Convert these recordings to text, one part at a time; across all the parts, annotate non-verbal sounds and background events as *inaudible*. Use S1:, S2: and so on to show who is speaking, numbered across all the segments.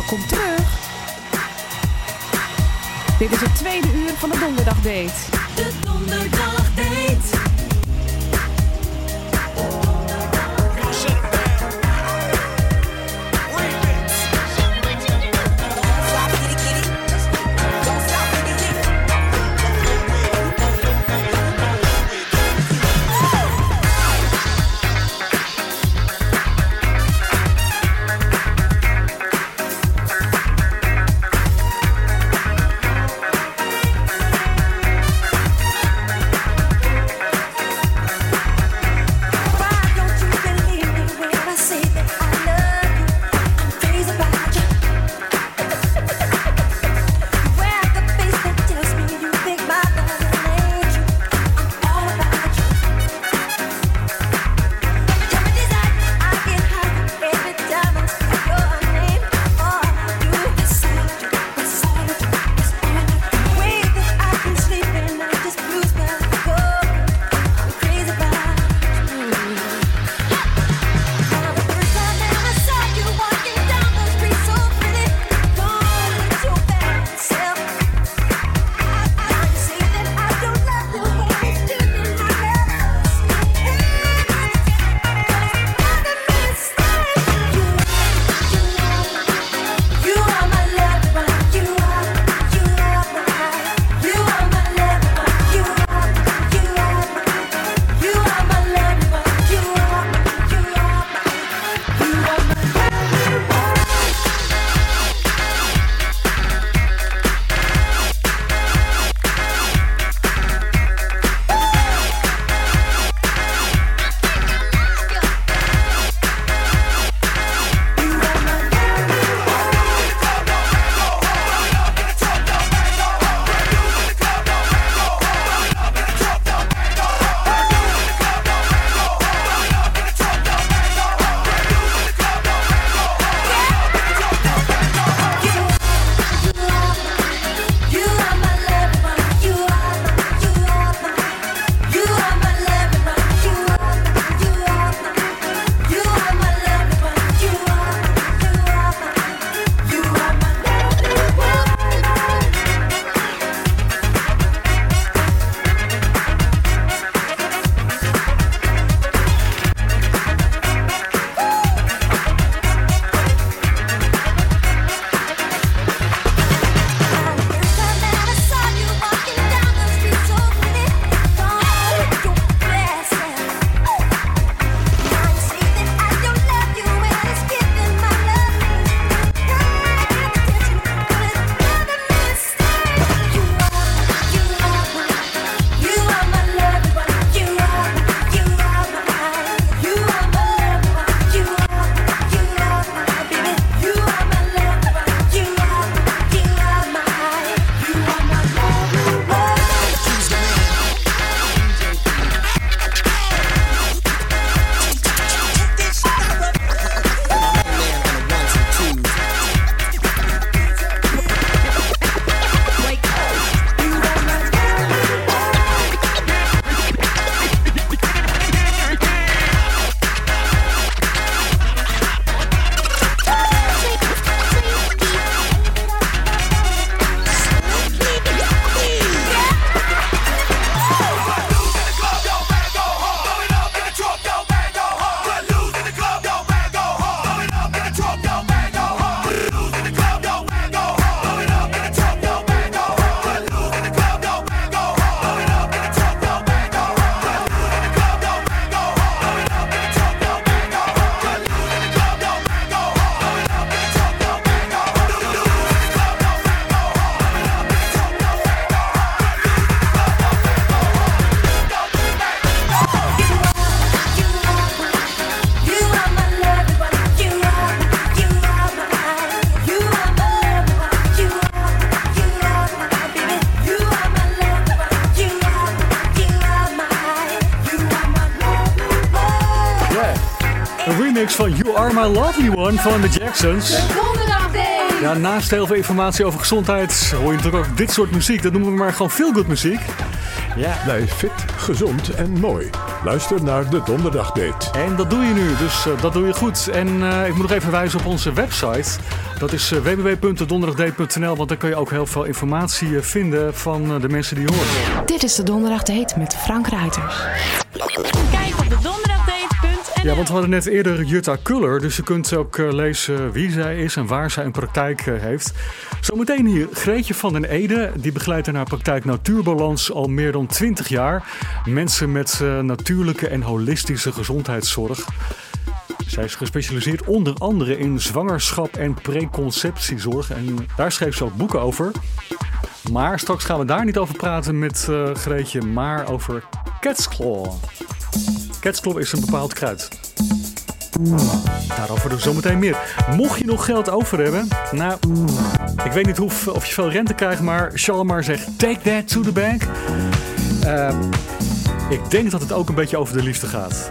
S1: Nou, Welkom terug. Dit is het tweede uur van de donderdag
S2: De
S3: Donderdag. My
S4: Lovely One van de Jacksons. De ja, naast heel veel informatie over gezondheid hoor je natuurlijk ook dit soort muziek. Dat noemen we maar gewoon feel good muziek. Ja.
S5: Blijf fit, gezond en mooi. Luister naar de Donderdagdate.
S4: En dat doe je nu, dus eh, dat doe je goed. En eh, ik moet nog even wijzen op onze website. Dat is eh, uh, www.donderdagdate.nl, want daar kun je ook heel veel informatie vinden van de mensen die horen.
S1: Dit is de Donderdagdate met Frank Ruiters.
S2: Kijk op de Donderdag
S4: ja, want we hadden net eerder Jutta Kuller, dus je kunt ook eh, lezen wie zij is en waar zij een praktijk eh, heeft. Zometeen hier Greetje van den Ede, die begeleidt in haar praktijk Natuurbalans al meer dan 20 jaar. Mensen met eh, natuurlijke en holistische gezondheidszorg. Zij is gespecialiseerd onder andere in zwangerschap en preconceptiezorg. En daar schreef ze ook boeken over. Maar straks gaan we daar niet over praten met eh, Greetje, maar over catsclaw. Catsclaw is een bepaald kruid. Daarover dus zometeen meer. Mocht je nog geld over hebben, nou, ik weet niet hoe, of je veel rente krijgt, maar Shalmar zegt: take that to the bank. Eh, ik denk dat het ook een beetje over de liefde gaat.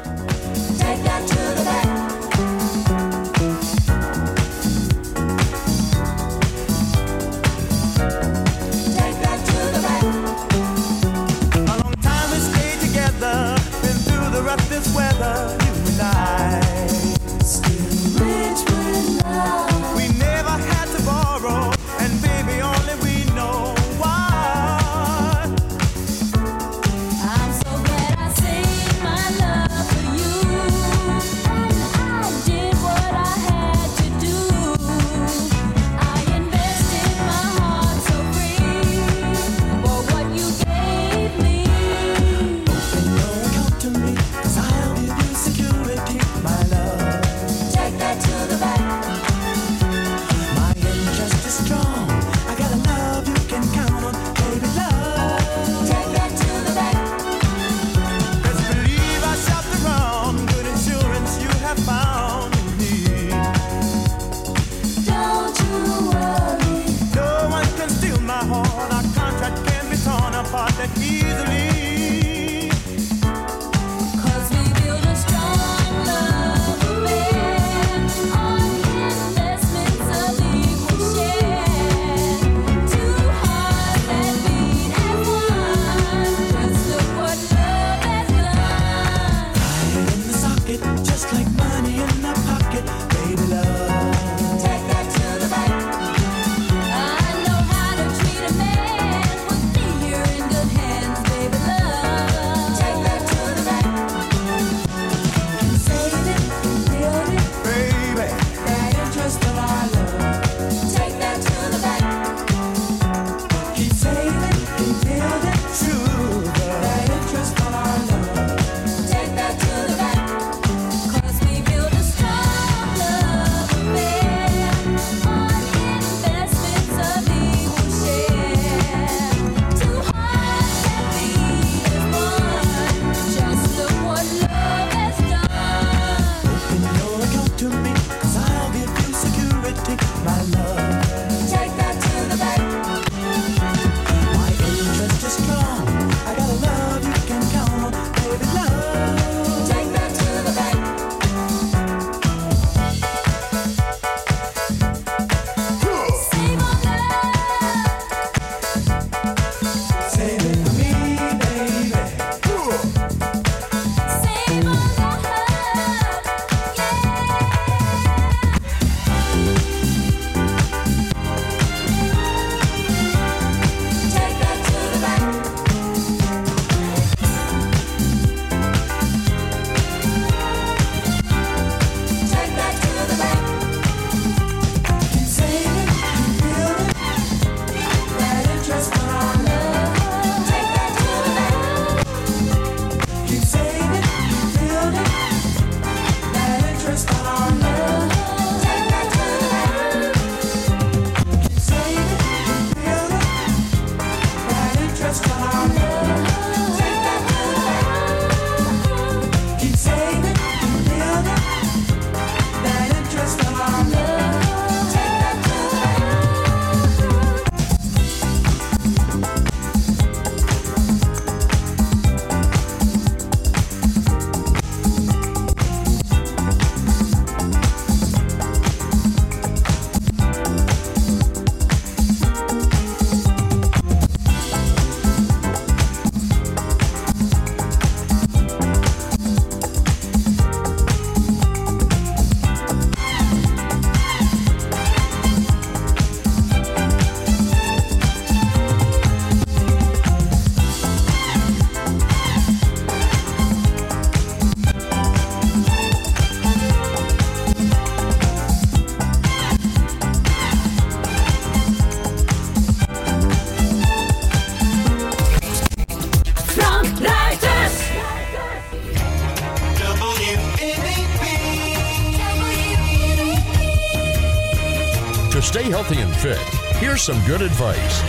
S6: Stay healthy and fit, here's some good advice.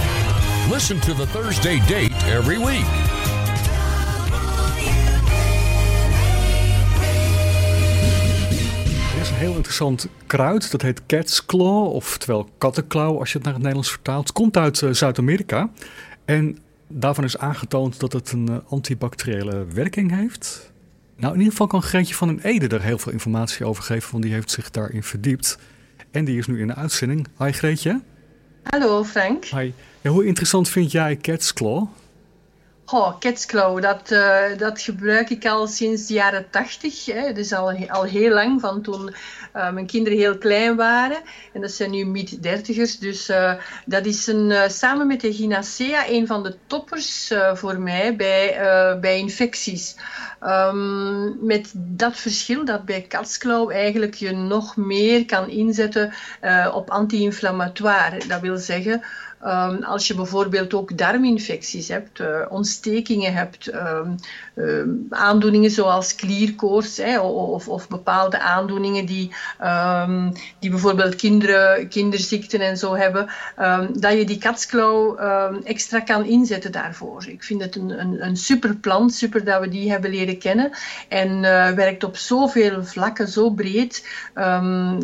S6: Listen to the Thursday date every week.
S4: Er is een heel interessant kruid, dat heet cat's claw, oftewel kattenklauw als je het naar het Nederlands vertaalt. Komt uit eh, Zuid-Amerika en daarvan is aangetoond dat het een eh, antibacteriële werking heeft. Nou, in ieder geval kan Greetje van den Ede er heel veel informatie over geven, want die heeft zich daarin verdiept. En die is nu in de uitzending. Hi Greetje.
S7: Hallo Frank.
S4: Hi. Ja, hoe interessant vind jij cat's claw?
S7: Oh, Catsclaw, dat, eh, dat gebruik ik al sinds de jaren tachtig. Dus al, al heel lang, van toen eh, mijn kinderen heel klein waren. En dat zijn nu mid-dertigers. Dus eh, dat is een, samen met de Ginacea een van de toppers voor mij bij, bij infecties. Ehm, met dat verschil dat bij Catsclaw eigenlijk je nog meer kan inzetten op anti-inflammatoire. Dat wil zeggen... Ehm, als je bijvoorbeeld ook darminfecties hebt, eh, ontstekingen hebt, ehm, ehm, aandoeningen zoals klierkoorts of, of bepaalde aandoeningen die, die bijvoorbeeld kinderen, kinderziekten en zo hebben, dat je die katsklauw extra kan inzetten daarvoor. Ik vind het een, een, een super plant, super dat we die hebben leren kennen en eh, werkt op zoveel vlakken, zo breed,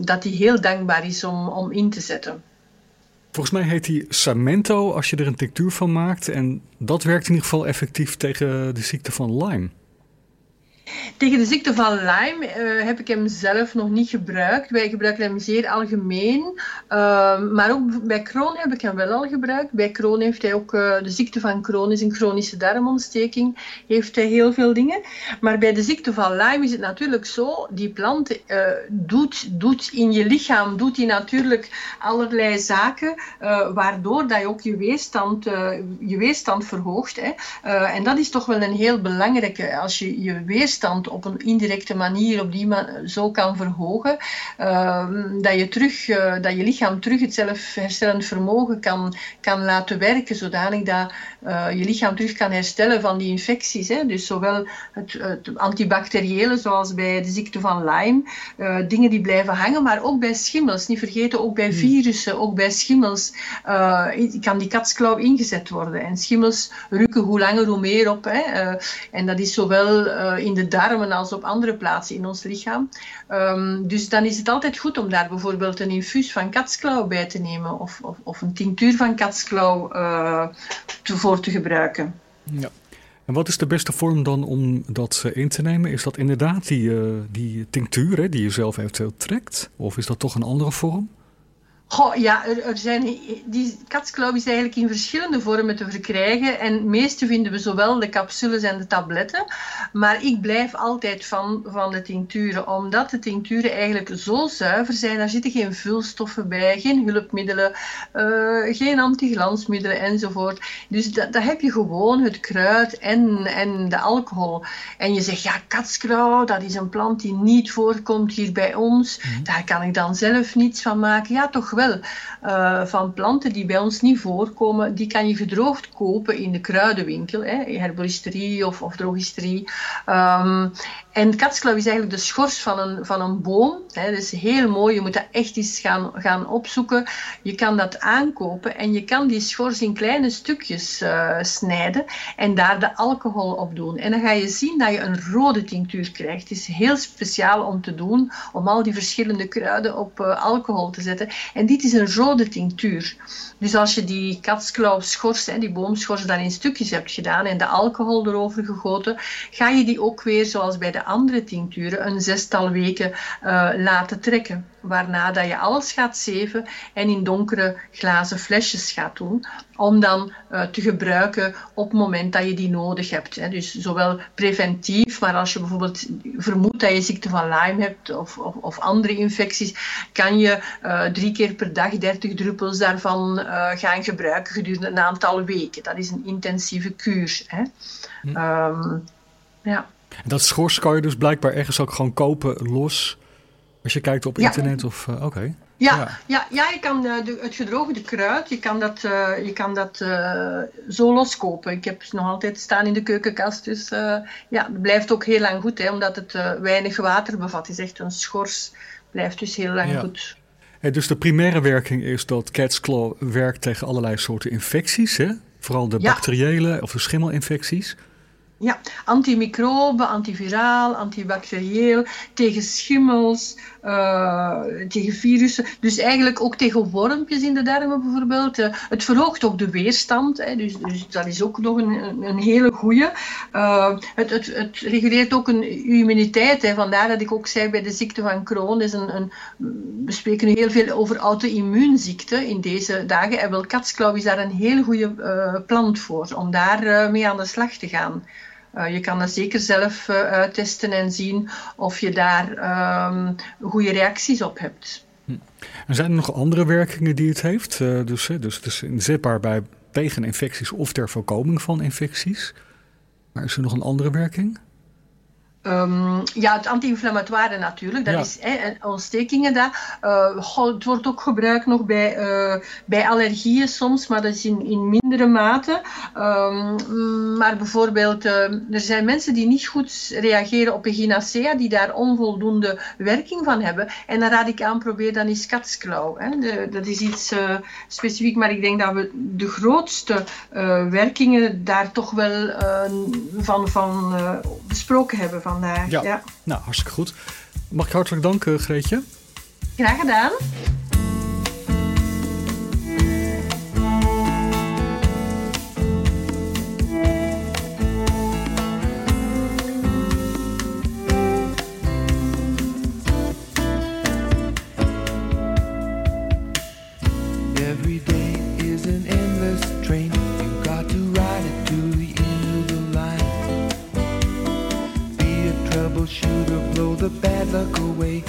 S7: dat die heel dankbaar is om, om in te zetten.
S4: Volgens mij heet die Samento als je er een tinctuur van maakt. En dat werkt in ieder geval effectief tegen de ziekte van Lyme.
S7: Tegen de ziekte van Lyme eh, heb ik hem zelf nog niet gebruikt. Wij gebruiken hem zeer algemeen. Ehm, maar ook bij Crohn heb ik hem wel al gebruikt. Bij Crohn heeft hij ook eh, de ziekte van Crohn, is een chronische darmontsteking. Heeft hij heel veel dingen. Maar bij de ziekte van Lyme is het natuurlijk zo. Die plant eh, doet, doet in je lichaam doet die natuurlijk allerlei zaken. waardoor dat je ook je weerstand, je weerstand verhoogt. Hè. En dat is toch wel een heel belangrijke. Als je je weerstand op een indirecte manier op die ma zo kan verhogen, ehm, dat, je terug, eh, dat je lichaam terug het zelfherstellend vermogen kan, kan laten werken, zodanig dat eh, je lichaam terug kan herstellen van die infecties. Hè. Dus zowel het, het antibacteriële, zoals bij de ziekte van Lyme, eh, dingen die blijven hangen, maar ook bij schimmels. Niet vergeten, ook bij virussen, ook bij schimmels kan die katsklauw ingezet worden. En schimmels rukken hoe langer hoe meer op. Hè. En dat is zowel in de darmen als op andere plaatsen in ons lichaam. Ehm, dus dan is het altijd goed om daar bijvoorbeeld een infuus van katsklauw bij te nemen of, of, of een tinctuur van katsklauw te, voor te gebruiken.
S4: Ja. En wat is de beste vorm dan om dat eh, in te nemen? Is dat inderdaad die, eh, die tinctuur hè, die je zelf eventueel trekt? Of is dat toch een andere vorm?
S7: Goh, ja, er, er zijn, die katsklauw is eigenlijk in verschillende vormen te verkrijgen. En het meeste vinden we zowel de capsules en de tabletten. Maar ik blijf altijd van, van de tincturen, omdat de tincturen eigenlijk zo zuiver zijn. Daar zitten geen vulstoffen bij, geen hulpmiddelen, eh, geen antiglansmiddelen enzovoort. Dus dat, dat heb je gewoon, het kruid en, en de alcohol. En je zegt, ja, katsklauw, dat is een plant die niet voorkomt hier bij ons. Daar kan ik dan zelf niets van maken. Ja, toch wel. Eh, van planten die bij ons niet voorkomen, die kan je gedroogd kopen in de kruidenwinkel, hè, herboristerie of, of drogisterie. Ehm, en katsklauw is eigenlijk de schors van een, van een boom. Hè. Dat is heel mooi, je moet dat echt eens gaan, gaan opzoeken. Je kan dat aankopen en je kan die schors in kleine stukjes eh, snijden en daar de alcohol op doen. En dan ga je zien dat je een rode tinctuur krijgt. Het is heel speciaal om te doen, om al die verschillende kruiden op eh, alcohol te zetten. En dit is een rode tinctuur. Dus als je die katsklauwschors, hè, die boomschors, dan in stukjes hebt gedaan en de alcohol erover gegoten, ga je die ook weer, zoals bij de andere tincturen, een zestal weken eh, laten trekken. Waarna dat je alles gaat zeven en in donkere glazen flesjes gaat doen, om dan eh, te gebruiken op het moment dat je die nodig hebt. Hè. Dus zowel preventief, maar als je bijvoorbeeld vermoedt dat je ziekte van Lyme hebt of, of, of andere infecties, kan je eh, drie keer per dag 30 druppels daarvan gaan gebruiken gedurende een aantal weken. Dat is een intensieve kuur. Hè. Ehm, ja.
S4: En dat schors kan je dus blijkbaar ergens ook gewoon kopen los. Als je kijkt op
S7: Ja.
S4: internet of... eh, Oké.
S7: Ja,
S4: Ja.
S7: ja. Ja, je kan eh, de, het gedroogde kruid, je kan dat, eh, je kan dat eh, zo loskopen. Ik heb ze nog altijd staan in de keukenkast. Dus ja, het blijft ook heel lang goed, hè, omdat het weinig water bevat. Het is echt een schors, blijft dus heel lang
S4: Ja.
S7: goed.
S4: Dus de primaire werking is dat Cat's Claw werkt tegen allerlei soorten infecties. Hè? Vooral de bacteriële of de schimmelinfecties.
S7: Ja, antimicroben, antiviraal, antibacterieel, tegen schimmels, eh, tegen virussen. Dus eigenlijk ook tegen wormpjes in de darmen bijvoorbeeld. Eh, het verhoogt ook de weerstand, hè, dus, dus dat is ook nog een, een- hele goede. het, het, het reguleert ook een, immuniteit. Hè. Vandaar dat ik ook zei bij de ziekte van Crohn. Is een, een, we spreken nu heel veel over auto-immuunziekten in deze dagen. En wel katsklauw is daar een hele goede eh, plant voor, om daar eh, mee aan de slag te gaan. Eh, je kan dat zeker zelf eh, uittesten en zien of je daar ehm, goede reacties op hebt.
S4: En zijn er nog andere werkingen die het heeft? Eh, dus, dus het is inzetbaar bij tegen infecties of ter voorkoming van infecties. Maar is er nog een andere werking?
S7: Ehm, ja, het anti-inflammatoire natuurlijk, dat
S4: Ja.
S7: is hè, en ontstekingen. Dat, Eh, het wordt ook gebruikt nog bij, eh, bij allergieën soms, maar dat is in, in mindere mate. Ehm, maar bijvoorbeeld, eh, er zijn mensen die niet goed reageren op echinacea, die daar onvoldoende werking van hebben. En dan raad ik aan, probeer dan eens katsklauw. Hè. De- dat is iets specifiek, maar ik denk dat we de grootste werkingen daar toch wel van, van besproken hebben vandaag.
S4: Ja.
S7: Ja.
S4: Nou, hartstikke goed. Mag ik hartelijk danken, Greetje?
S7: Graag gedaan.
S8: Every day is an endless train. The bad luck away,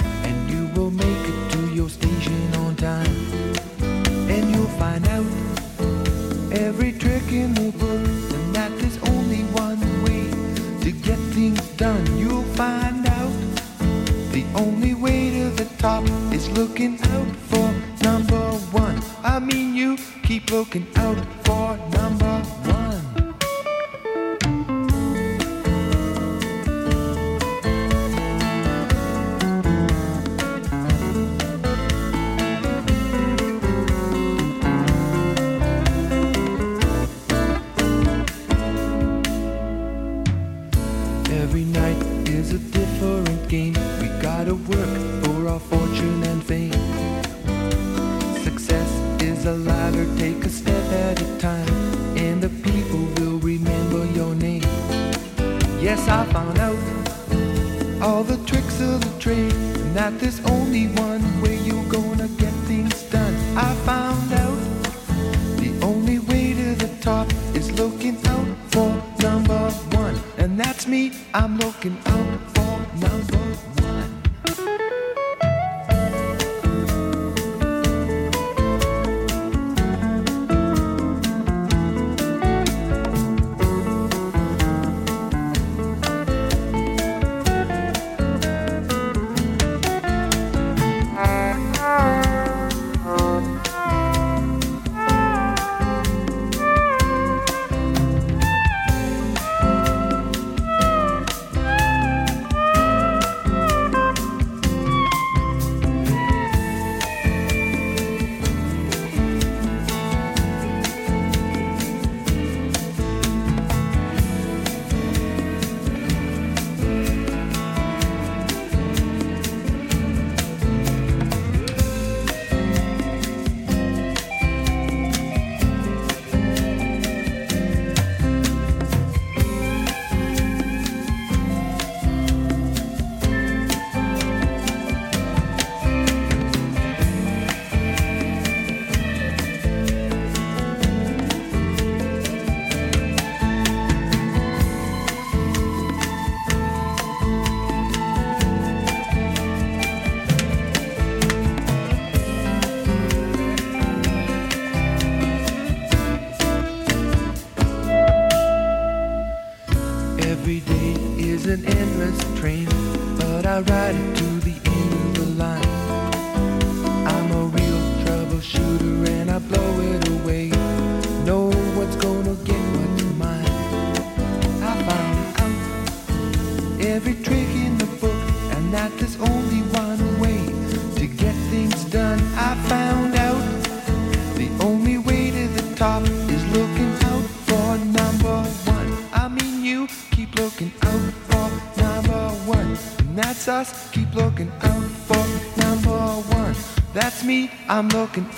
S8: I'm looking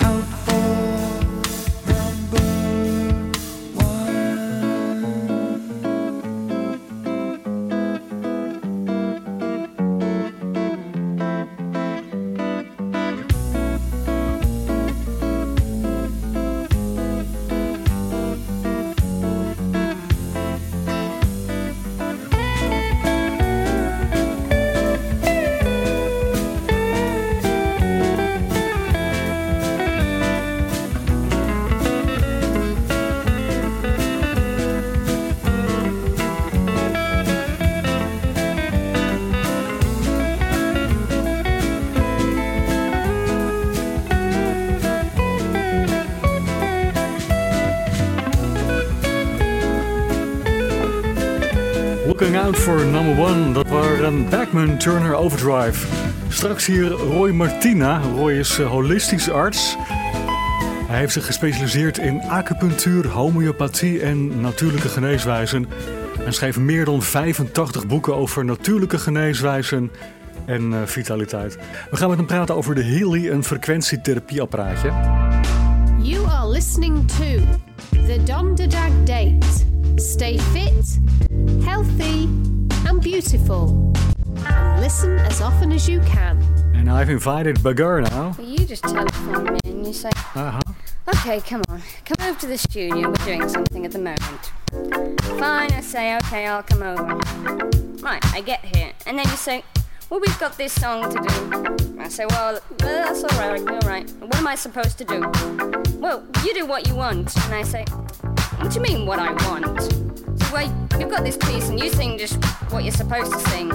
S8: For number one,
S4: dat waren Backman Turner Overdrive. Straks hier Roy Martina. Roy is eh, holistisch arts. Hij heeft zich gespecialiseerd in acupunctuur, homeopathie en natuurlijke geneeswijzen. En schreef meer dan 85 boeken over natuurlijke geneeswijzen en eh, vitaliteit. We gaan met hem praten over de Healy, een frequentietherapieapparaatje.
S9: You are listening to the Dom de Dag Date. Stay fit, healthy, and beautiful. And listen as often as you can.
S4: And I've invited Bagar now.
S10: Well, you just telephone me and you say,
S4: Uh-huh.
S10: okay, come on, come over to the studio. We're doing something at the moment. Fine, I say, okay, I'll come over. Right, I get here. And then you say, well, we've got this song to do. I say, well, that's all right, all right. What am I supposed to do? Well, you do what you want. And I say, what do you mean, what I want? Well, you've got this piece and you sing just what you're supposed to sing.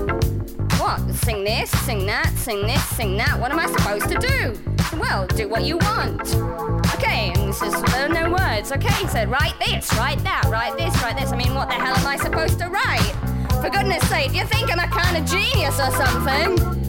S10: What? Sing this, sing that, sing this, sing that. What am I supposed to do? Well, do what you want. Okay, and this is uh, no words. Okay, he said, write this, write that, write this, write this. I mean, what the hell am I supposed to write? For goodness sake, you think I'm a kind of genius or something?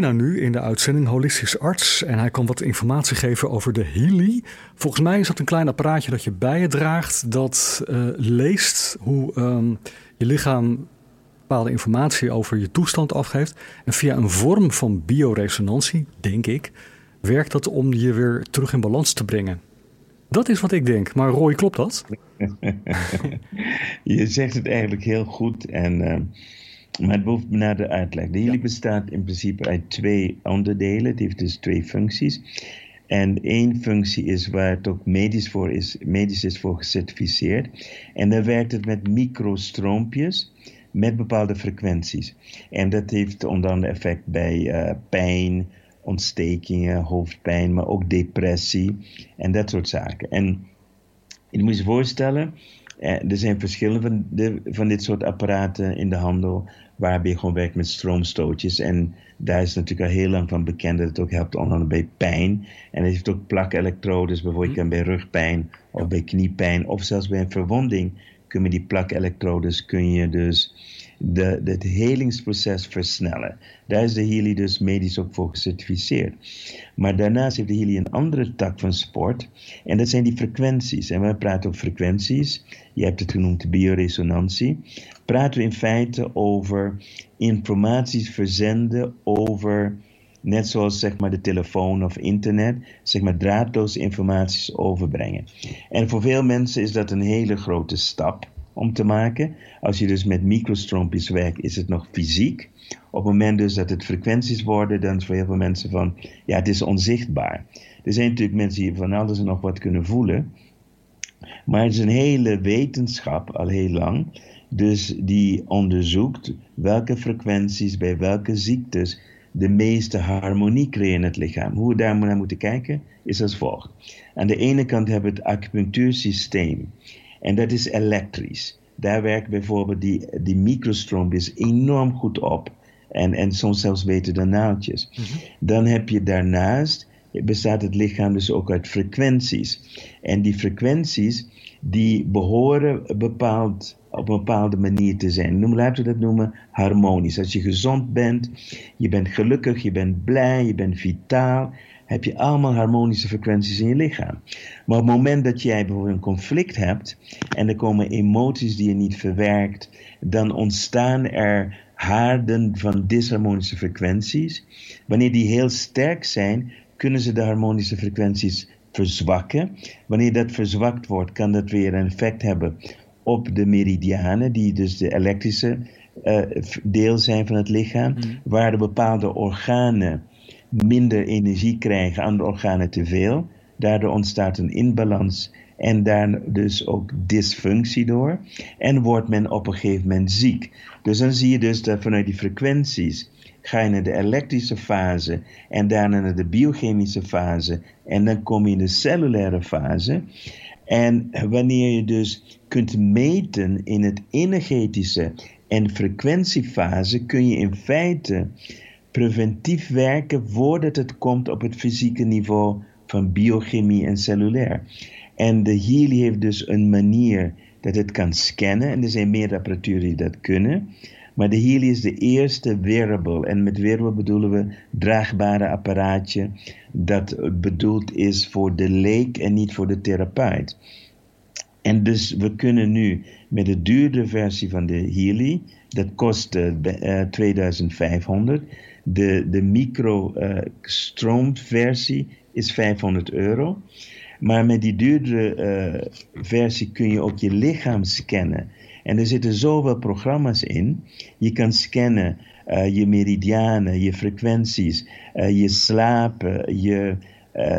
S4: Nu in de uitzending holistisch arts. En hij kan wat informatie geven over de Healy. Volgens mij is dat een klein apparaatje dat je bij je draagt. Dat eh, leest hoe ehm, je lichaam bepaalde informatie over je toestand afgeeft. En via een vorm van bioresonantie, denk ik, werkt dat om je weer terug in balans te brengen. Dat is wat ik denk. Maar Roy, klopt dat? *laughs*
S11: Je zegt het eigenlijk heel goed. En eh, Maar het behoeft nader uitleg. De Healy bestaat in principe uit twee onderdelen. Het heeft dus twee functies. En één functie is waar het ook medisch, voor is, medisch is voor gecertificeerd. En dan werkt het met microstroompjes met bepaalde frequenties. En dat heeft onder andere effect bij eh, pijn, ontstekingen, hoofdpijn, maar ook depressie en dat soort zaken. En je moet je voorstellen, eh, er zijn verschillende van, de, van dit soort apparaten in de handel, waarbij je gewoon werkt met stroomstootjes. En daar is natuurlijk al heel lang van bekend dat het ook helpt onder andere bij pijn. En het heeft ook plakelektrodes, bijvoorbeeld je kan bij rugpijn of bij kniepijn of zelfs bij een verwonding kun je die plakelektrodes kun je dus de, het helingsproces versnellen. Daar is de Healy dus medisch ook voor gecertificeerd. Maar daarnaast heeft de Healy een andere tak van sport. En dat zijn die frequenties. En we praten over frequenties. Je hebt het genoemd bioresonantie. Praten we in feite over informaties verzenden over net zoals zeg maar de telefoon of internet, zeg maar draadloos informaties overbrengen. En voor veel mensen is dat een hele grote stap om te maken. Als je dus met microstroompjes werkt, is het nog fysiek. Op het moment dus dat het frequenties worden, dan is voor heel veel mensen van, ja, het is onzichtbaar. Er zijn natuurlijk mensen die van alles en nog wat kunnen voelen. Maar het is een hele wetenschap, al heel lang, dus die onderzoekt welke frequenties bij welke ziektes de meeste harmonie creëren in het lichaam. Hoe we daar naar moeten kijken is als volgt. Aan de ene kant hebben we het acupunctuursysteem. En dat is elektrisch. Daar werkt bijvoorbeeld die, die microstroompjes enorm goed op. En, en soms zelfs beter dan naaldjes. Dan heb je daarnaast, bestaat het lichaam dus ook uit frequenties. En die frequenties, die behoren bepaald, op een bepaalde manier te zijn. Noem, laten we dat noemen harmonisch. Als je gezond bent, je bent gelukkig, je bent blij, je bent vitaal, heb je allemaal harmonische frequenties in je lichaam. Maar op het moment dat jij bijvoorbeeld een conflict hebt en er komen emoties die je niet verwerkt, dan ontstaan er haarden van disharmonische frequenties. Wanneer die heel sterk zijn, kunnen ze de harmonische frequenties verzwakken. Wanneer dat verzwakt wordt, kan dat weer een effect hebben op de meridianen, die dus de elektrische uh, deel zijn van het lichaam, waar de bepaalde organen minder energie krijgen, andere organen te veel. Daardoor ontstaat een inbalans en daar dus ook dysfunctie door. En wordt men op een gegeven moment ziek. Dus dan zie je dus dat vanuit die frequenties ga je naar de elektrische fase en daarna naar de biochemische fase en dan kom je in de cellulaire fase. En wanneer je dus kunt meten in het energetische en frequentiefase, kun je in feite preventief werken voordat het komt op het fysieke niveau van biochemie en cellulair. En de Healy heeft dus een manier dat het kan scannen. En er zijn meer apparatuur die dat kunnen. Maar de Healy is de eerste wearable. En met wearable bedoelen we draagbare apparaatje dat bedoeld is voor de leek en niet voor de therapeut. En dus we kunnen nu met de duurde versie van de Healy, dat kost uh, 2500. De, de micro-stroomversie is 500 euro. Maar met die duurdere versie kun je ook je lichaam scannen. En er zitten zoveel programma's in. Je kan scannen je meridianen, je frequenties, je slapen, je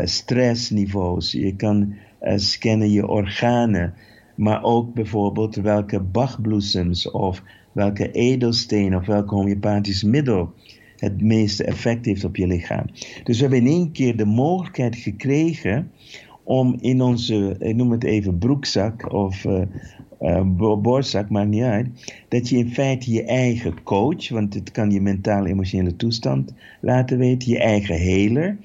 S11: stressniveaus. Je kan scannen je organen. Maar ook bijvoorbeeld welke bachbloesems of welke edelstenen of welke homeopathisch middel het meeste effect heeft op je lichaam. Dus we hebben in één keer de mogelijkheid gekregen om in onze, ik noem het even broekzak of uh, uh, borstzak, maakt niet uit, dat je in feite je eigen coach, want het kan je mentaal-emotionele toestand laten weten, je eigen heler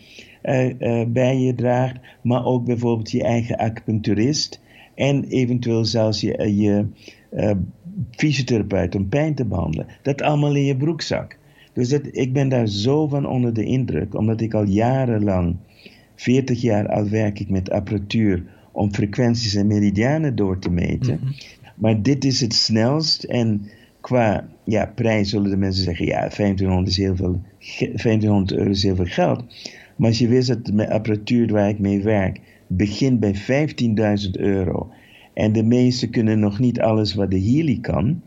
S11: bij je draagt, maar ook bijvoorbeeld je eigen acupuncturist en eventueel zelfs je, je fysiotherapeut om pijn te behandelen. Dat allemaal in je broekzak. Dus dat, ik ben daar zo van onder de indruk, omdat ik al jarenlang, 40 jaar al werk ik met apparatuur om frequenties en meridianen door te meten.
S4: Mhm.
S11: Maar dit is het snelst en qua ja, prijs zullen de mensen zeggen, ja, 2500, is heel veel, 2500 euro is heel veel geld. Maar als je wist dat de apparatuur waar ik mee werk begint bij 15.000 euro en de meesten kunnen nog niet alles wat de Healy kan,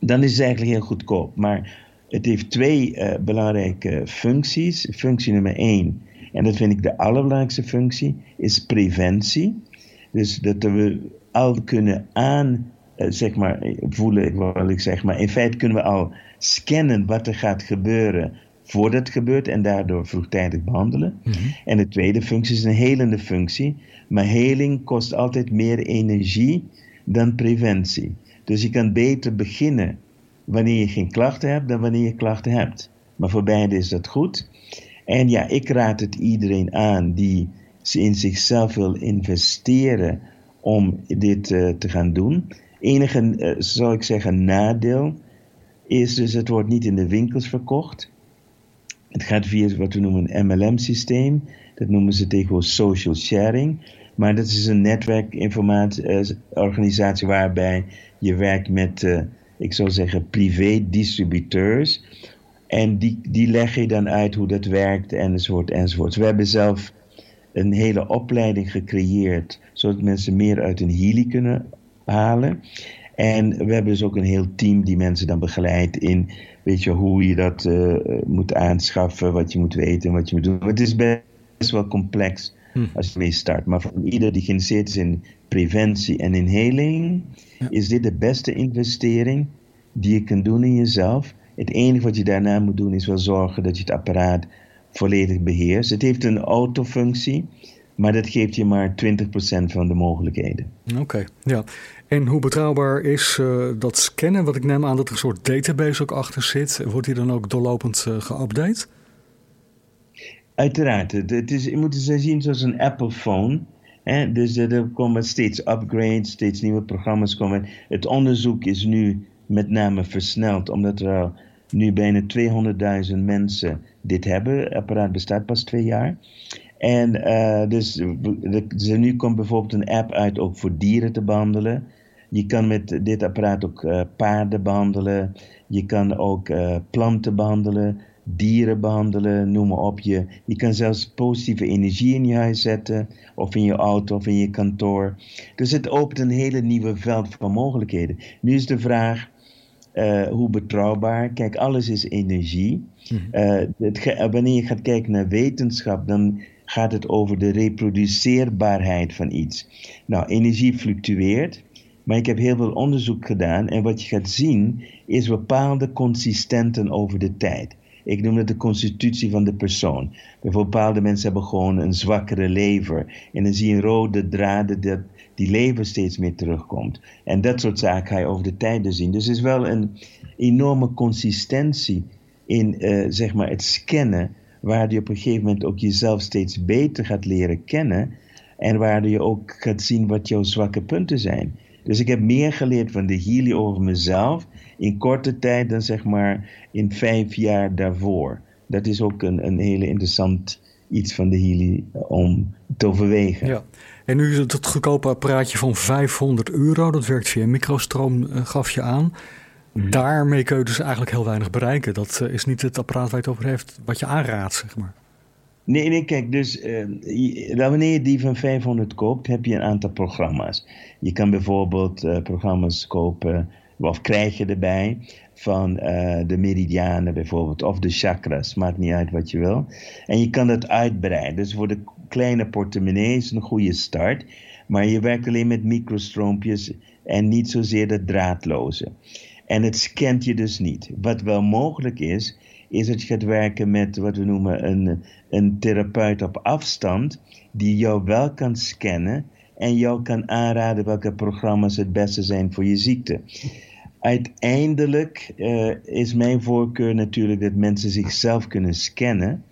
S11: dan is het eigenlijk heel goedkoop. Maar het heeft twee eh, belangrijke functies. Functie nummer één, en dat vind ik de allerbelangrijkste functie, is preventie. Dus dat we al kunnen aan, eh, zeg maar, voelen, wil ik zeg maar. In feite kunnen we al scannen wat er gaat gebeuren voordat het gebeurt en daardoor vroegtijdig behandelen. En de tweede functie is een helende functie. Maar heling kost altijd meer energie dan preventie. Dus je kan beter beginnen wanneer je geen klachten hebt dan wanneer je klachten hebt. Maar voor beide is dat goed. En ja, ik raad het iedereen aan die in zichzelf wil investeren om dit eh, te gaan doen. Enige, eh, zou ik zeggen, nadeel is dus het wordt niet in de winkels verkocht. Het gaat via wat we noemen een MLM-systeem. Dat noemen ze tegenwoordig social sharing. Maar dat is een netwerkinformatie-organisatie waarbij je werkt met, uh, ik zou zeggen, privé-distributeurs. En die, die leg je dan uit hoe dat werkt, enzovoort, enzovoort. We hebben zelf een hele opleiding gecreëerd, zodat mensen meer uit hun healing kunnen halen. En we hebben dus ook een heel team die mensen dan begeleidt in, weet je, hoe je dat uh, moet aanschaffen, wat je moet weten en wat je moet doen. Het is best wel complex hm. als je mee start. Maar voor ieder die geïnteresseerd is in preventie en in heling, ja. is dit de beste investering die je kunt doen in jezelf. Het enige wat je daarna moet doen is wel zorgen dat je het apparaat volledig beheerst. Het heeft een autofunctie, maar dat geeft je maar 20% van de mogelijkheden.
S4: Oké, okay, ja. En hoe betrouwbaar is uh, dat scannen? Wat ik neem aan dat er een soort database ook achter zit. Wordt die dan ook doorlopend uh?
S11: Uiteraard. Het, is, je moet het zien zoals een Apple phone. Hè? Dus er komen steeds upgrades, steeds nieuwe programma's komen. Het onderzoek is nu met name versneld, omdat er nu bijna 200.000 mensen dit hebben. Het apparaat bestaat pas twee jaar. En dus, dus nu komt bijvoorbeeld een app uit ook voor dieren te behandelen. Je kan met dit apparaat ook uh, paarden behandelen. Je kan ook uh, planten behandelen, dieren behandelen, noem maar op. Je, je kan zelfs positieve energie in je huis zetten, of in je auto, of in je kantoor. Dus het opent een hele nieuwe veld van mogelijkheden. Nu is de vraag, uh, hoe betrouwbaar? Kijk, alles is energie. Mm-hmm. het, wanneer je gaat kijken naar wetenschap, dan gaat het over de reproduceerbaarheid van iets. Nou, energie fluctueert. Maar ik heb heel veel onderzoek gedaan en wat je gaat zien is bepaalde consistenten over de tijd. Ik noem het de constitutie van de persoon. Bijvoorbeeld bepaalde mensen hebben gewoon een zwakkere lever. En dan zie je rode draad dat die lever steeds meer terugkomt. En dat soort zaken ga je over de tijd dus zien. Dus er is wel een enorme consistentie in uh, zeg maar het scannen, waar je op een gegeven moment ook jezelf steeds beter gaat leren kennen. En waar je ook gaat zien wat jouw zwakke punten zijn. Dus ik heb meer geleerd van de healing over mezelf in korte tijd dan zeg maar in vijf jaar daarvoor. Dat is ook een, een hele interessant iets van de healing om te overwegen.
S4: Ja. En nu is het het goedkope apparaatje van 500 euro. Dat werkt via microstroom, uh, gaf je aan. Mm-hmm. Daarmee kun je dus eigenlijk heel weinig bereiken. Dat uh, is niet het apparaat waar je het over heeft, wat je aanraadt, zeg maar.
S11: Nee, nee, kijk, dus uh, wanneer je die van 500 koopt, heb je een aantal programma's. Je kan bijvoorbeeld uh, programma's kopen, of krijg je erbij, van uh, de meridianen bijvoorbeeld, of de chakras, maakt niet uit wat je wil. En je kan dat uitbreiden. Dus voor de kleine portemonnee is een goede start. Maar je werkt alleen met microstroompjes en niet zozeer de draadloze. En het scant je dus niet. Wat wel mogelijk is, is dat je gaat werken met wat we noemen een, een therapeut op afstand, die jou wel kan scannen en jou kan aanraden welke programma's het beste zijn voor je ziekte. Uiteindelijk uh, is mijn voorkeur natuurlijk dat mensen zichzelf kunnen scannen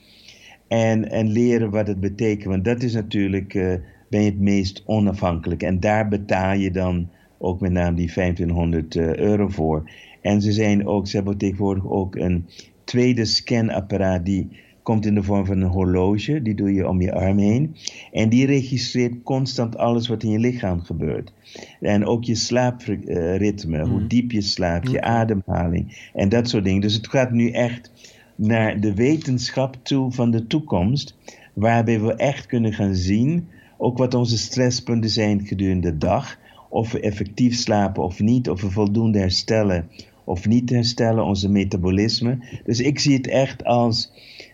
S11: en, en leren wat het betekent. Want dat is natuurlijk, uh, ben je het meest onafhankelijk. En daar betaal je dan ook met name die 2500 uh, euro voor. En ze zijn ook, ze hebben tegenwoordig ook een tweede scanapparaat die komt in de vorm van een horloge. Die doe je om je arm heen. En die registreert constant alles wat in je lichaam gebeurt. En ook je slaapritme, mm. hoe diep je slaapt, je mm. ademhaling en dat soort dingen. Dus het gaat nu echt naar de wetenschap toe van de toekomst. Waarbij we echt kunnen gaan zien, ook wat onze stresspunten zijn gedurende de dag. Of we effectief slapen of niet, of we voldoende herstellen of niet herstellen, onze metabolisme. Dus ik zie het echt als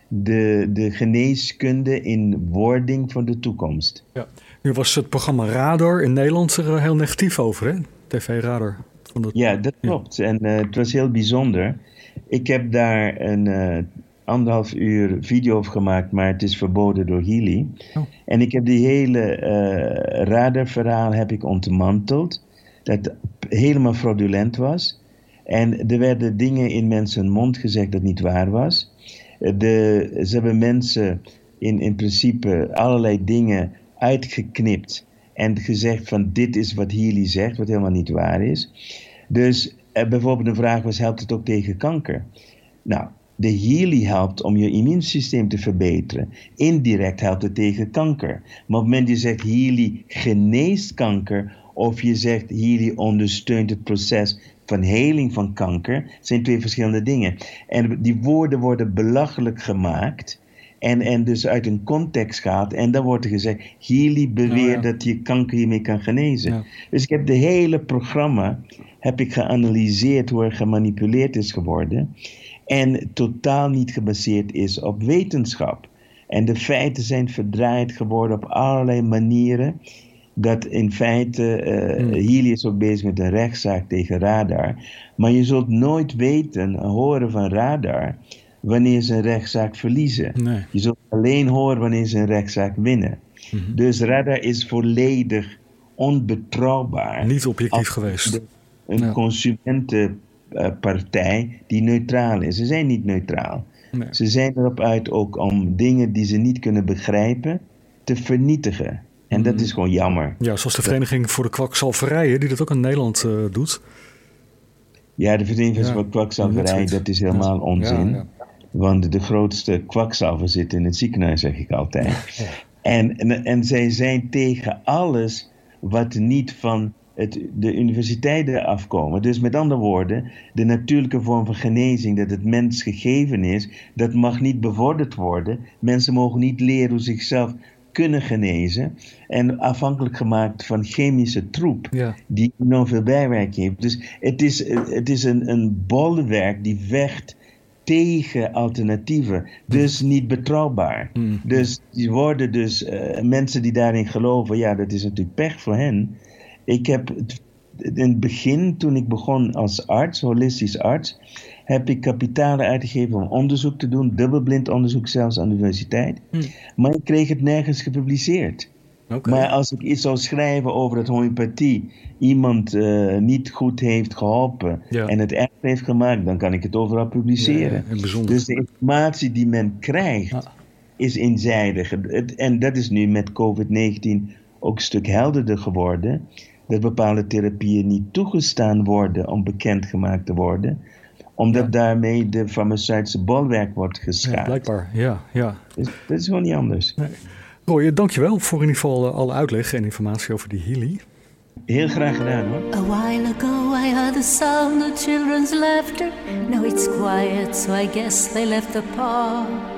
S11: de, de geneeskunde in wording van de toekomst.
S4: Ja. Nu was het programma Radar in Nederland er eh, heel negatief over, hè? TV Radar. Van dat...
S11: Ja, dat klopt. En eh, het was heel bijzonder. Ik heb daar een eh, anderhalf uur video gemaakt, maar het is verboden door Healy.
S4: Oh.
S11: En ik heb die hele eh radarverhaal heb ik ontmanteld. Dat helemaal fraudulent was. En er werden dingen in mensen mond gezegd dat niet waar was. De, ze hebben mensen in, in principe allerlei dingen uitgeknipt en gezegd van dit is wat Healy zegt, wat helemaal niet waar is. Dus eh, bijvoorbeeld de vraag was, helpt het ook tegen kanker? Nou, de Healy helpt om je immuunsysteem te verbeteren. Indirect helpt het tegen kanker. Maar op het moment dat je zegt Healy geneest kanker, of je zegt Healy ondersteunt het proces van heling van kanker, zijn twee verschillende dingen. En die woorden worden belachelijk gemaakt. En, en dus uit een context gaat. En dan wordt er gezegd: Healy beweert
S4: Oh ja.
S11: dat je kanker hiermee kan genezen.
S4: Ja.
S11: Dus ik heb de hele programma heb ik geanalyseerd hoe er gemanipuleerd is geworden. En totaal niet gebaseerd is op wetenschap. En de feiten zijn verdraaid geworden op allerlei manieren. Dat in feite. Healy is ook bezig met een rechtszaak tegen Radar. Maar je zult nooit weten, horen van Radar, wanneer ze een rechtszaak verliezen.
S4: Nee.
S11: Je zult alleen horen wanneer ze een rechtszaak winnen.
S4: Mhm.
S11: Dus Radar is volledig onbetrouwbaar.
S4: Niet objectief geweest.
S11: de- Een
S4: Ja.
S11: Consumentenpartij die neutraal is. Ze zijn niet neutraal.
S4: Nee.
S11: Ze zijn erop uit ook om dingen die ze niet kunnen begrijpen te vernietigen. En dat is gewoon jammer.
S4: Ja, zoals de Vereniging voor de Kwakzalverijen, die dat ook in Nederland eh, doet.
S11: Ja, de Vereniging
S4: Ja,
S11: voor Kwakzalverij,
S4: net
S11: dat is helemaal
S4: Ja.
S11: onzin.
S4: Ja, ja.
S11: Want de grootste kwakzalver zit in het ziekenhuis, zeg ik altijd. En, en, en zij zijn tegen alles wat niet van het, de universiteiten afkomen. Dus met andere woorden, de natuurlijke vorm van genezing, dat het mens gegeven is, dat mag niet bevorderd worden. Mensen mogen niet leren hoe zichzelf kunnen genezen. En afhankelijk gemaakt van chemische troep
S4: Ja.
S11: die enorm veel bijwerking heeft. Dus het is, het is een, een bolwerk die vecht tegen alternatieven. Dus niet betrouwbaar.
S4: Mm.
S11: Dus die worden dus eh, mensen die daarin geloven, ja, dat is natuurlijk pech voor hen. Ik heb in het begin, toen ik begon als arts, holistisch arts, heb ik kapitalen uitgegeven om onderzoek te doen, dubbelblind onderzoek zelfs aan de universiteit.
S4: Mm.
S11: Maar ik kreeg het nergens gepubliceerd. Maar als ik iets zou schrijven over dat homeopathie iemand eh, niet goed heeft geholpen
S4: Ja.
S11: en het erg heeft gemaakt, dan kan ik het overal publiceren.
S4: Ja, ja.
S11: Dus de informatie die men krijgt
S4: Ja.
S11: is eenzijdig. En dat is nu met COVID-19 ook een stuk helderder geworden. Dat bepaalde therapieën niet toegestaan worden om bekendgemaakt te worden. Omdat daarmee de farmaceutische bolwerk wordt
S4: Ja,
S11: geschaad.
S4: blijkbaar, ja. ja.
S11: dus dat is gewoon niet anders.
S4: Roy, eh, dankjewel voor in ieder geval eh, alle uitleg en informatie over die Healy.
S11: Heel graag gedaan hoor.
S12: A while ago I heard the sound of children's laughter. Now it's quiet, so I guess they left the park.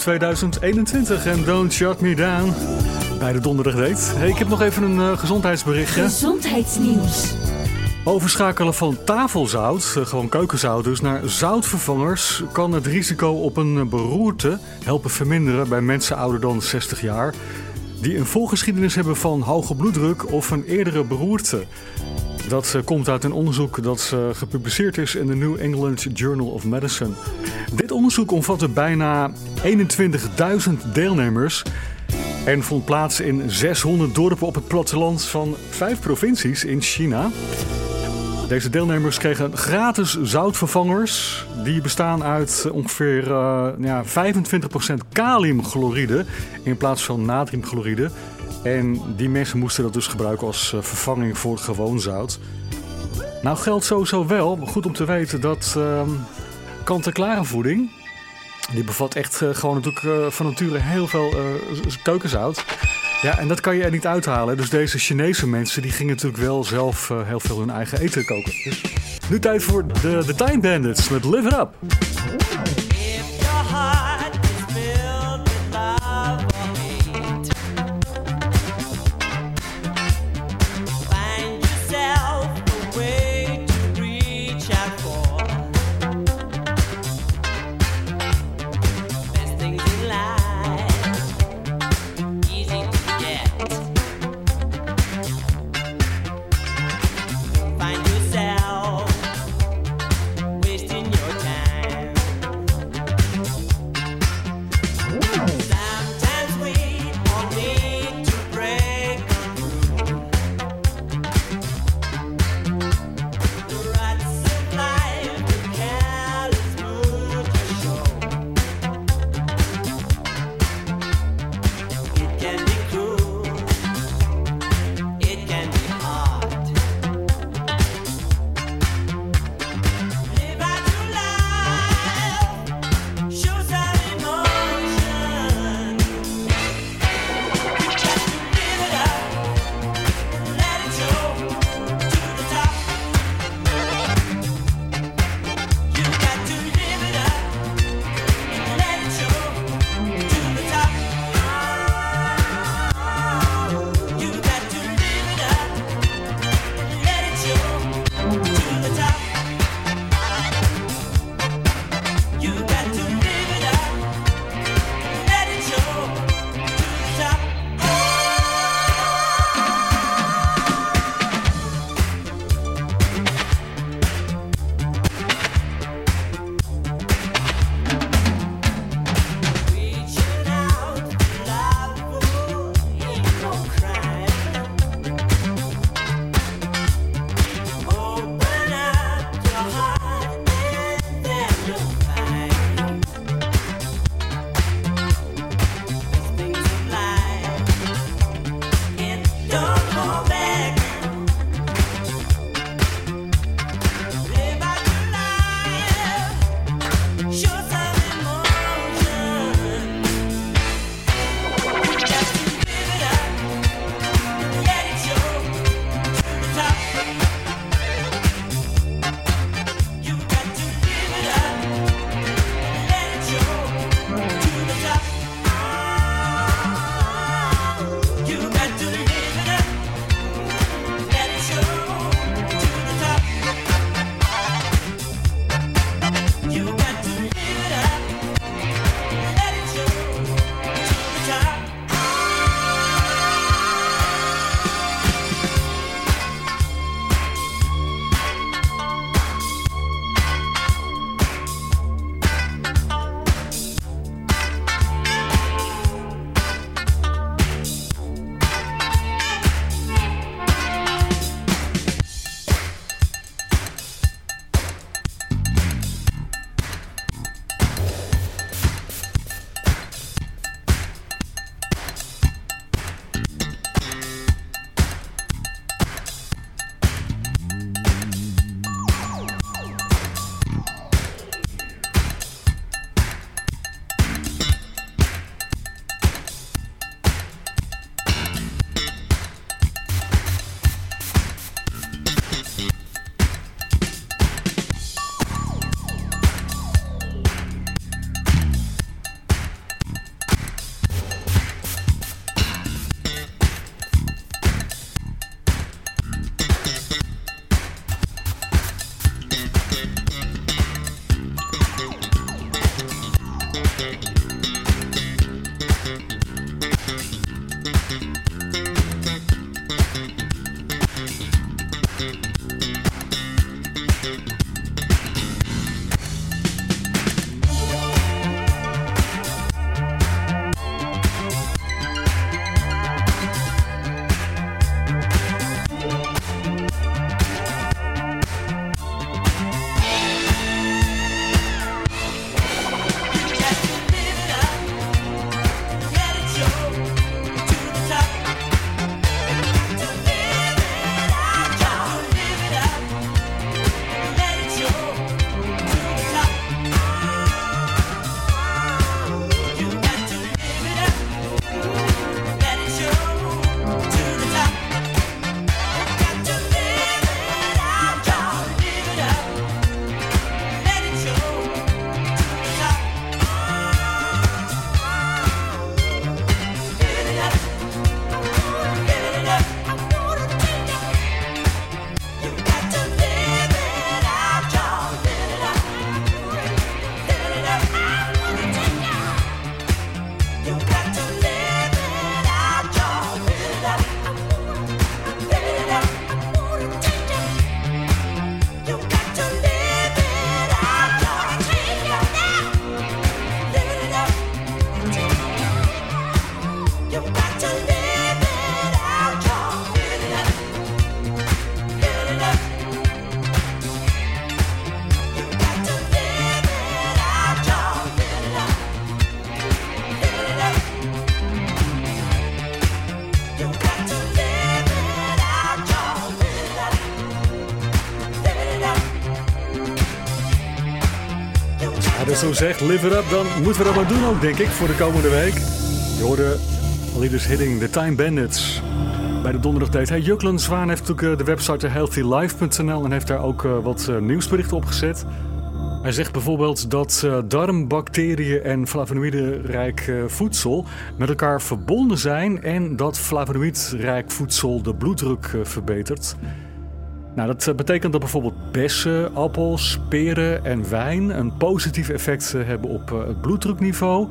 S4: 2021 en Don't Shut Me Down. Bij de donderdag date. Hey, ik heb nog even een eh, gezondheidsberichtje.
S13: Gezondheidsnieuws.
S4: Overschakelen van tafelzout, eh, gewoon keukenzout dus, naar zoutvervangers kan het risico op een eh, beroerte helpen verminderen bij mensen ouder dan 60 jaar. Die een voorgeschiedenis hebben van hoge bloeddruk of een eerdere beroerte. Dat eh, komt uit een onderzoek dat eh, gepubliceerd is in de New England Journal of Medicine. Dit onderzoek omvatte bijna 21.000 deelnemers en vond plaats in 600 dorpen op het platteland van vijf provincies in China. Deze deelnemers kregen gratis zoutvervangers. Die bestaan uit ongeveer eh, ja, 25% kaliumchloride in plaats van natriumchloride. En die mensen moesten dat dus gebruiken als eh, vervanging voor gewoon zout. Nou geldt sowieso wel, goed om te weten, dat ehm kant-en-klare voeding... die bevat echt eh, gewoon natuurlijk eh, van nature heel veel keukenzout... Ja, en dat kan je er niet uithalen. Dus deze Chinese mensen die gingen natuurlijk wel zelf heel veel hun eigen eten koken. Dus nu tijd voor de, de Time Bandits met Live It Up. Zegt, live it up, dan moeten we dat maar doen ook, denk ik, voor de komende week. Je hoorde Leaders Hitting, The Time Bandits. Bij de donderdag date. Hey, Juklen Zwaan heeft natuurlijk eh, de website healthylife.nl en heeft daar ook eh, wat eh, nieuwsberichten op gezet. Hij zegt bijvoorbeeld dat darmbacteriën en flavonoïdenrijk voedsel met elkaar verbonden zijn en dat flavonoïdrijk voedsel de bloeddruk verbetert. Nou, dat eh, betekent dat bijvoorbeeld bessen, appels, peren en wijn een positief effect eh, hebben op eh, het bloeddrukniveau.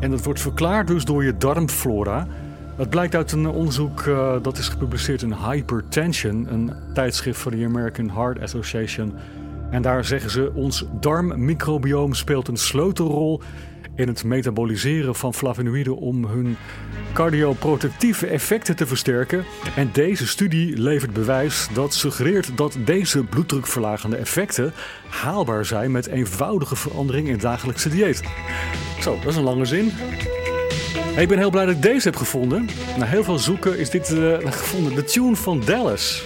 S4: En dat wordt verklaard dus door je darmflora. Dat blijkt uit een onderzoek dat is gepubliceerd in Hypertension, een tijdschrift van de American Heart Association. En daar zeggen ze: ons darmmicrobioom speelt een sleutelrol in het metaboliseren van flavonoïden om hun cardioprotectieve effecten te versterken. En deze studie levert bewijs dat suggereert dat deze bloeddrukverlagende effecten haalbaar zijn met eenvoudige verandering in het dagelijkse dieet. Zo, dat is een lange zin. Ik ben heel blij dat ik deze heb gevonden. Na heel veel zoeken is dit eh, gevonden. De tune van Dallas.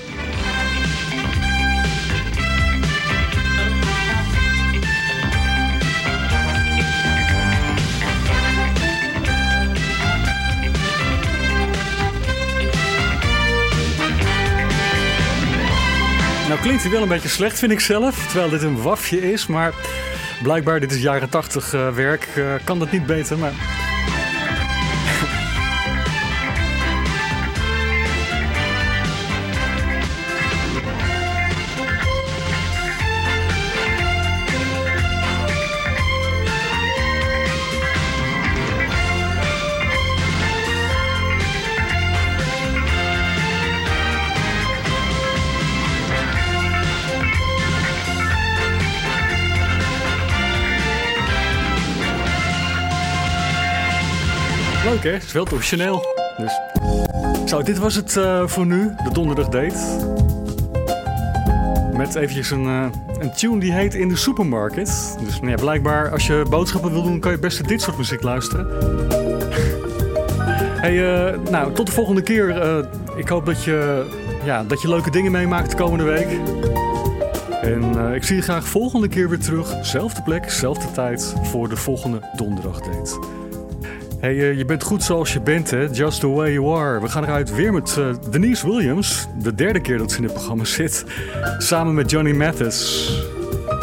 S4: Klinkt hij wel een beetje slecht, vind ik zelf. Terwijl dit een wafje is, maar blijkbaar, dit is jaren 80 eh, werk, eh, kan dat niet beter. Maar Leuk hè? Het is wel origineel. Dus. Zo, dit was het eh, voor nu. De donderdag date. Met eventjes een, eh, een tune die heet In de Supermarket. Dus nou ja, blijkbaar als je boodschappen wil doen, kan je best dit soort muziek luisteren. *laughs* hey, eh, nou, tot de volgende keer. Ik hoop dat je, ja, dat je leuke dingen meemaakt de komende week. En ik zie je graag volgende keer weer terug. Zelfde plek, zelfde tijd voor de volgende donderdag date. Hey, eh, je bent goed zoals je bent, hè? Just the way you are. We gaan eruit weer met eh, Denise Williams. De derde keer dat ze in het programma zit. Samen met Johnny Mathis.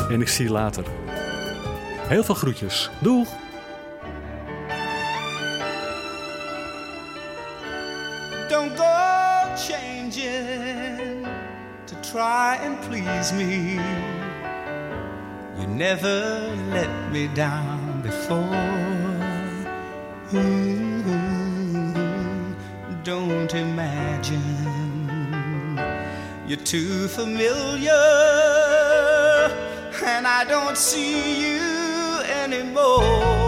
S4: En ik zie je later. Heel veel groetjes. Doeg!
S14: Don't go changing to try and please me. You never let me down before. *laughs* Don't imagine you're too familiar, and I don't see you anymore.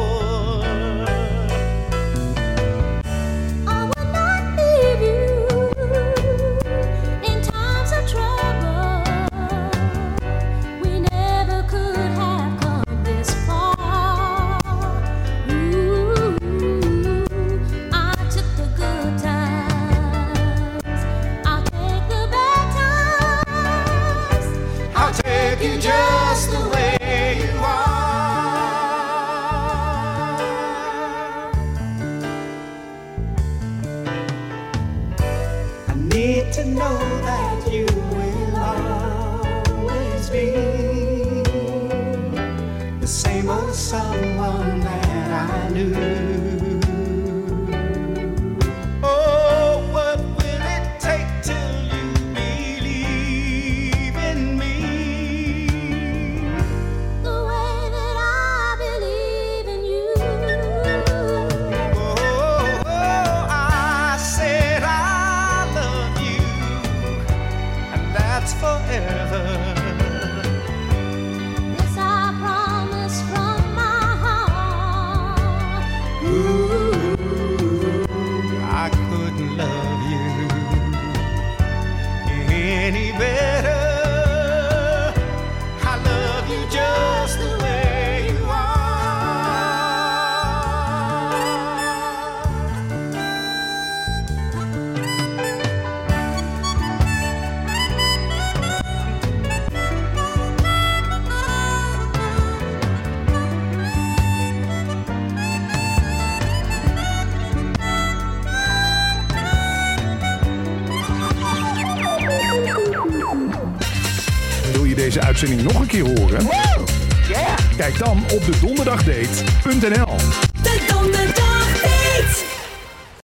S5: Kijk